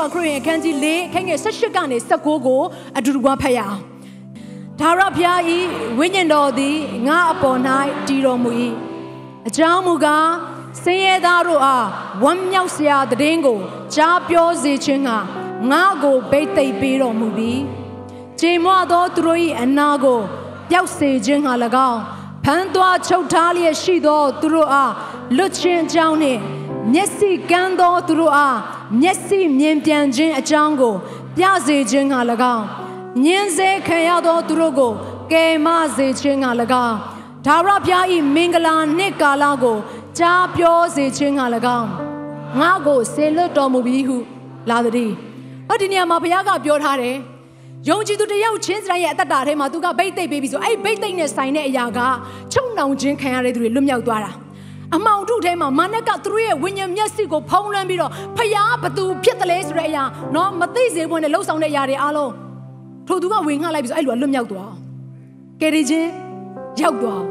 ရှင်လူကခရစ်ယာန်အခန်းကြီး၄အခန်းငယ်18ကနေ19ကိုအတူတူကဖတ်ရအောင်။ဒါရဘုရားဤဝိညာဉ်တော်သည်ငါအပေါ်၌တည်တော်မူ၏။အကြောင်းမူကားဆင်းရဲသားတို့အားဝမ်းမြောက်စရာတည်င်းကိုကြားပြောစေခြင်းကငါကိုဗိတ်သိပ်ပေးတော်မူပြီ။ချိန်မွသောသူတို့၏အနာကိုပျောက်စေခြင်းဟာ၎င်းဖန်သွားချုပ်ထားလျက်ရှိသောသူတို့အားလွတ်ခြင်းအကြောင်းနှင့် မျက်စိကန်းသောသူတို့အားမျက်စိမြင်ပြန်ခြင်းအကြောင်းကို ပြစေခြင်းက၎င်းညင်းစေခံရသောသူတို့ကိုကယ်မစေခြင်းက၎င်းဒါဝရဘုရား၏မင်္ဂလာနှစ်ကာလကိုကြားပြောစေခြင်းက၎င်းငါကိုဆေလွတ်တော်မူပြီးဟု လာသည်။ဟောဒီနေရာမှာဘုရားကပြောထားတယ်။ယုံကြည်သူတစ်ယောက်ချင်းစတိုင်းရဲ့အသက်တာထဲမှာသူကဗိတ်သိပ်ပေးပြီးဆိုအဲ့ဗိတ်သိပ်နဲ့ဆိုင်တဲ့အရာကချုံနှောင်ခြင်းခံရတဲ့သူတွေလွတ်မြောက်သွားတာ။ အမောင်ထုထဲမှာမာနကသူတို့ရဲ့ဝိညာဉ်မျက်စိကိုဖုံးလွှမ်းပြီးတော့ဖယားဘသူဖြစ်တယ်လဲဆိုတဲ့အရာနော်မသိစေဖို့နဲ့လှုပ်ဆောင်တဲ့အရာတွေအားလုံးထိုသူကဝင်ငှလိုက်ပြီးဆိုအဲ့လူကလွတ်မြောက်သွားအောင်ကယ်ရီချင်းရောက်သွားအောင်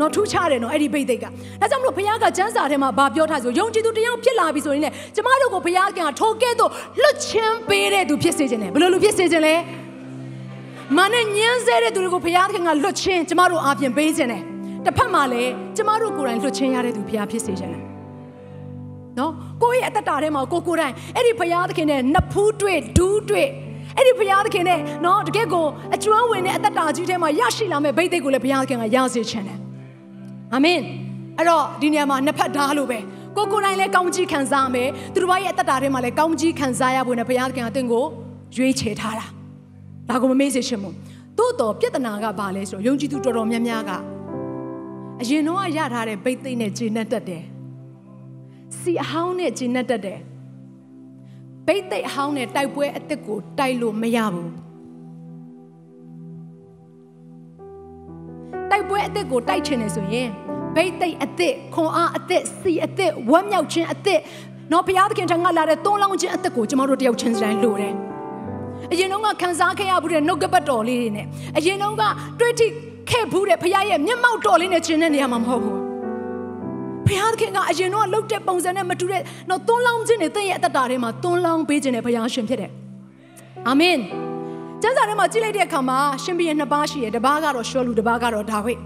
နော်ထူးခြားတယ်နော်အဲ့ဒီဘိတ်သိက်ကဒါကြောင့်မလို့ဘုရားကကျမ်းစာထဲမှာဗာပြောထားဆိုယုံကြည်သူတရားဖြစ်လာပြီဆိုရင်လေကျမတို့ကိုဘုရားကထိုကဲ့သို့လွတ်ချင်းပေးတဲ့သူဖြစ်စေခြင်းတယ်ဘယ်လိုလူဖြစ်စေခြင်းလဲမာနဲ့ညှင်းဆဲတဲ့သူတွေကိုဘုရားခင်ကလွတ်ချင်းကျမတို့အားဖြင့်ပေးခြင်းတယ် တစ်ဖက်မှာလည်းကျမတို့ကိုယ်တိုင်လွတ်ချင်းရတဲ့သူဘုရားဖြစ်စေခြင်းတယ်နော်ကိုယ့်ရဲ့အသက်တာထဲမှာကိုကိုယ်တိုင်အဲ့ဒီဘုရားသခင်နဲ့နှစ်ဖူးတွေ့ဒူးတွေ့အဲ့ဒီဘုရားသခင်နဲ့နော်တကယ့်ကိုအကျွမ်းဝင်တဲ့အသက်တာကြီးထဲမှာရရှိလာမဲ့ဗိတ်သိက်ကိုလည်းဘုရားသခင်ကရစေခြင်းတယ်အာမင်အဲ့တော့ဒီနေရာမှာနှစ်ဖက်သားလို့ပဲကိုကိုယ်တိုင်လည်းကောင်းကြီးခံစားမယ်သူတို့ဘာရဲ့အသက်တာထဲမှာလည်းကောင်းကြီးခံစားရဖို့နဲ့ဘုရားသခင်ကတင့်ကိုရွေးချယ်ထားတာဒါကိုမမေ့စေချင်ဘူးသို့တော်ပြဿနာကဘာလဲဆိုတော့ယုံကြည်သူတော်တော်များများက အရင်တော့ရထားတဲ့ဗိတ်သိက်နဲ့ဂျင်းနဲ့တက်တယ်စီအဟောင်းနဲ့ဂျင်းနဲ့တက်တယ်ဗိတ်သိက်အဟောင်းနဲ့တိုက်ပွဲအစ်စ်ကိုတိုက်လို့မရဘူးတိုက်ပွဲအစ်စ်ကိုတိုက်ချင်တယ်ဆိုရင်ဗိတ်သိက်အစ်စ်ခွန်အားအစ်စ်စီအစ်စ်ဝမ်းမြောက်ခြင်းအစ်စ်နော်ဘုရားသခင်ထံကလာတဲ့သွန်းလောင်းခြင်းအစ်စ်ကိုကျမတို့တယောက်ချင်းစတိုင်းလိုတယ်အရင်တော့ကခံစားခဲ့ရဘူးတဲ့နှုတ်ကပတ်တော်လေးတွေနဲ့အရင်တော့ကတွေ့ထိ ခဲ့ဘူးတဲ့ဖခင်ရဲ့မျက်မှောက်တော်လေးနဲ့ခြင်းတဲ့နေရာမှာမဟုတ်ဘူးဖခင်ခင်ကအရင်တော့လှုပ်တဲ့ပုံစံနဲ့မတူတဲ့တော့သွန်းလောင်းခြင်းတွေသင်ရဲ့အသက်တာထဲမှာသွန်းလောင်းပေးခြင်းနဲ့ဖခင်ရှင်ဖြစ်တယ်အာမင်ကျမ်းစာထဲမှာကြည့်လိုက်တဲ့အခါမှာရှင်ဘုရင်နှစ်ပါးရှိတယ်တစ်ပါးကတော့ရှောလူတစ်ပါးကတော့ဒါဝိဒ်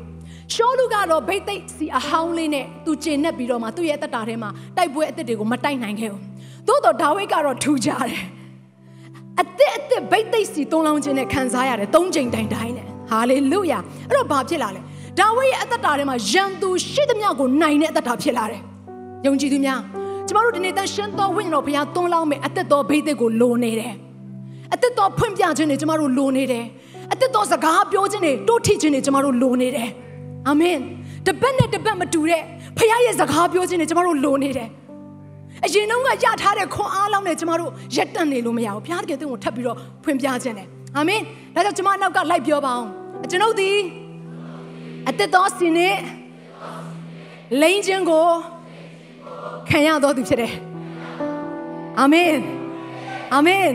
ရှောလူကတော့ဗိတ်သိက်စီအဟောင်းလေးနဲ့သူကျင်နဲ့ပြီးတော့မှသူ့ရဲ့အသက်တာထဲမှာတိုက်ပွဲအသက်တွေကိုမတိုက်နိုင်ခဲ့ဘူးသို့တော့ဒါဝိဒ်ကတော့ထူကြတယ်အသက်အသက်ဗိတ်သိက်စီသွန်းလောင်းခြင်းနဲ့ခံစားရတယ်သုံးချိန်တိုင်တိုင်းနဲ့ ဟာလေလုယာအဲ့တော့ဘာဖြစ်လာလဲဒါဝိဒ်ရဲ့အသက်တာထဲမှာယံသူရှိသမျှကိုနိုင်တဲ့အသက်တာဖြစ်လာတယ်ယုံကြည်သူများကျမတို့ဒီနေ့တန်ရှင်းသောဝိညာဉ်တော်ဘုရားသွန်းလောင်းမယ်အသက်တော်ဗိတ်သိက်ကိုလိုနေတယ်အသက်တော်ဖွင့်ပြခြင်းတွေကျမတို့လိုနေတယ်အသက်တော်စကားပြောခြင်းတွေတိုးထိခြင်းတွေကျမတို့လိုနေတယ်အာမင်တပတ်နဲ့တပတ်မတူတဲ့ဖခင်ရဲ့စကားပြောခြင်းတွေကျမတို့လိုနေတယ်အရင်တုန်းကရထားတဲ့ခွန်အားလောက်နဲ့ကျမတို့ရက်တန့်နေလို့မရဘူးဘုရားတကယ်တည်းကိုထပ်ပြီးတော့ဖွင့်ပြခြင်းတယ် အာမင်ဒါကြောင့်ကျမနောက်ကလိုက်ပြောပါအောင်ကျွန်ုပ်သည်အသက်တော်စင်နဲ့လိန်ခြင်းကိုခံရတော်သူဖြစ်တယ်အာမင်အာမင်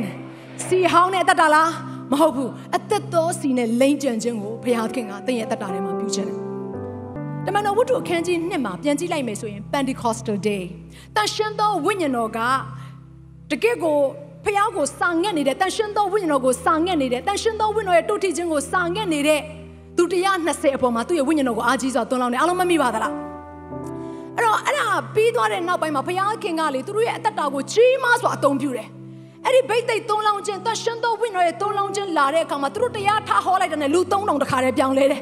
စီဟောင်းနဲ့အသက်တာလားမဟုတ်ဘူးအသက်တော်စီနဲ့လိန်ကြံခြင်းကိုဘုရားခင်ကသင်ရဲ့အသက်တာထဲမှာပြုခြင်းတယ်တမန်တော်ဝတ္ထုအခန်းကြီး1မှာပြန်ကြည့်လိုက်မယ်ဆိုရင် Pentecostal Day တန်ရှင်းသောဝိညာဉ်တော်ကတကယ့်ကို ဖះကိုစာငက်နေတဲ့တန်ရှင်းသောဝိညာဉ်တော်ကိုစာငက်နေတဲ့တန်ရှင်းသောဝိညာဉ်တော်ရဲ့တုတ်ထိခြင်းကိုစာငက်နေတဲ့သူ120အပေါ်မှာသူ့ရဲ့ဝိညာဉ်တော်ကိုအားကြီးစွာသွန်းလောင်းတယ်အားလုံးမမိပါသလားအဲ့တော့အဲ့ဒါပြီးသွားတဲ့နောက်ပိုင်းမှာဖះခင်ကလေသူတို့ရဲ့အသက်တာကိုကြီးမားစွာအသုံးပြုတယ်အဲ့ဒီဘိတ်သိက်သုံးလောင်းခြင်းတန်ရှင်းသောဝိညာဉ်တော်ရဲ့သုံးလောင်းခြင်းလာတဲ့အခါမှာသူတို့တရားထားဟောလိုက်တဲ့လူ3000တခါတည်းပြောင်းလဲတယ်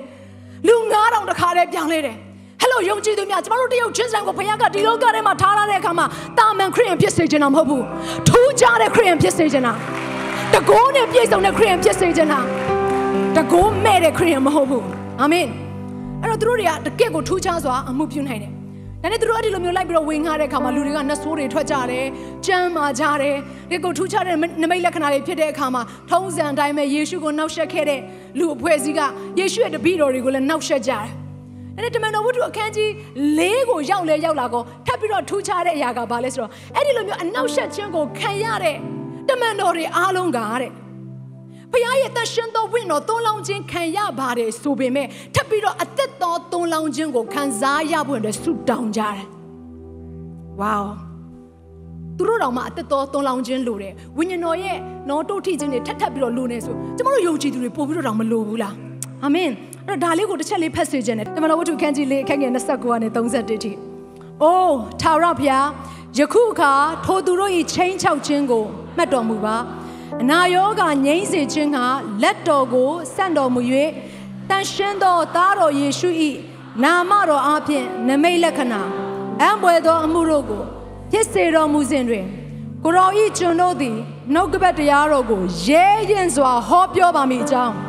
လူ9000တခါတည်းပြောင်းလဲတယ် ဟဲ့လိုယုံကြည်သူများကျမတို့တယောက်ချင်းစံကိုဘုရားကဒီလောကထဲမှာထားလာတဲ့အခါမှာတာမန်ခရစ်ယာန်ဖြစ်စေချင်တာမဟုတ်ဘူးထူးခြားတဲ့ခရစ်ယာန်ဖြစ်စေချင်တာတကိုးနဲ့ပြည့်စုံတဲ့ခရစ်ယာန်ဖြစ်စေချင်တာတကိုးမဲ့တဲ့ခရစ်ယာန်မဟုတ်ဘူးအာမင်အဲ့တော့သူတို့တွေကတကယ့်ကိုထူးခြားစွာအမှုပြုနိုင်တယ်ဒါနဲ့သူတို့အဲ့ဒီလိုမျိုးလိုက်ပြီးတော့ဝင်ငှတဲ့အခါမှာလူတွေကနှဆိုးတွေထွက်ကြတယ်၊ကြမ်းမာကြတယ်။ဒီကိုထူးခြားတဲ့နမိတ်လက္ခဏာတွေဖြစ်တဲ့အခါမှာထုံးစံအတိုင်းပဲယေရှုကိုနှောက်ယှက်ခဲ့တဲ့လူအဖွဲ့အစည်းကယေရှုရဲ့တပည့်တော်တွေကိုလည်းနှောက်ယှက်ကြတယ်။ အဲ့ဒီတမန်တော်ဝတ္ထုအခန်းကြီး၄ကိုရောက်လဲရောက်လာကောထပ်ပြီးတော့ထူးခြားတဲ့အရာကဘာလဲဆိုတော့အဲ့ဒီလိုမျိုးအနှောက်ယှက်ခြင်းကိုခံရတဲ့တမန်တော်တွေအားလုံးကတဲ့ဖခင်ရဲ့တရှင်တော်ဝိညာဉ်တော်သုံးလောင်းခြင်းခံရပါတယ်ဆိုပေမဲ့ထပ်ပြီးတော့အသက်တော်သုံးလောင်းခြင်းကိုခံစားရဖို့အတွက်ဆုတောင်းကြတယ်။ဝေါသူတို့တောင်မှအသက်တော်သုံးလောင်းခြင်းလိုတယ်။ဝိညာဉ်တော်ရဲ့နော်တို့ထိခြင်းတွေထပ်ထပ်ပြီးတော့လိုနေဆိုကျမတို့ယုံကြည်သူတွေပို့ပြီးတော့တောင်မလိုဘူးလား။ အာမင်။အဲ့တော့ဒါလေးကိုတစ်ချက်လေးဖတ်ဆွေခြင်းတယ်။တမန်တော်ဝတ္ထုခန်းကြီးလေးအခန်းငယ်29ကနေ31ထိ။အိုးထာဝရဘုရားယခုအခါထိုသူတို့၏ချင်းချောက်ခြင်းကိုမှတ်တော်မူပါ။အနာရောဂါငြိမ့်စေခြင်းကလက်တော်ကိုဆန့်တော်မူ၍တန်ရှင်းသောသားတော်ယေရှု၏နာမတော်အဖျင်နမိတ်လက္ခဏာအံပွေသောအမှုတို့ကိုဖြစ်စေတော်မူစဉ်တွင်ကိုရောဤကျွန်တို့သည်နှုတ်ကပတ်တရားတော်ကိုရဲရင်စွာဟောပြောပါမိအကြောင်း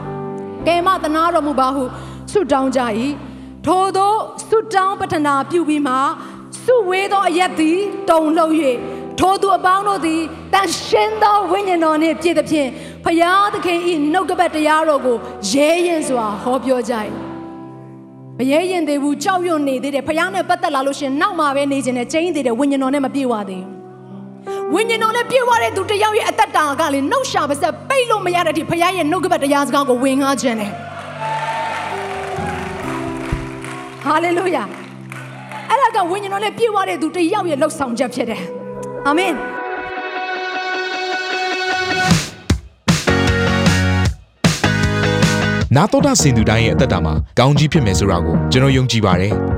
ကဲမသနာတော်မူပါဟုဆုတောင်းကြ၏ထိုသောဆုတောင်းပတနာပြုပြီးမှဆုဝေးသောအရက်သည်တုံလှုပ်၍ထိုသူအပေါင်းတို့သည်တန်ရှင်းသောဝိညာဉ်တော်နှင့်ပြည့်သဖြင့်ဖယားသခင်၏နှုတ်ကပတ်တရားတော်ကိုရဲရင်စွာဟောပြောကြ၏မရဲရင်သေးဘူးကြောက်ရွံ့နေသေးတယ်ဖယားနဲ့ပတ်သက်လာလို့ရှရင်နောက်မှာပဲနေခြင်းနဲ့ကျင်းသေးတယ်ဝိညာဉ်တော်နဲ့မပြေဝသေးဘူး ဝိညာဉ်တော်နဲ့ပြေဝတဲ့သူတယောက်ရဲ့အသက်တာကလေနှုတ်ရှာပါစက်ပိတ်လို့မရတဲ့အထိဖယားရဲ့နှုတ်ကပတ်တရားစကားကိုဝင်ငှားခြင်းတယ်ဟာလေလုယာအဲ့ဒါကဝိညာဉ်တော်နဲ့ပြေဝတဲ့သူတယောက်ရဲ့လှုပ်ဆောင်ချက်ဖြစ်တယ်အာမင်နာတော်တာစင်သူတိုင်းရဲ့အသက်တာမှာကောင်းကြီးဖြစ်မယ်ဆိုတာကိုကျွန်တော်ယုံကြည်ပါတယ်။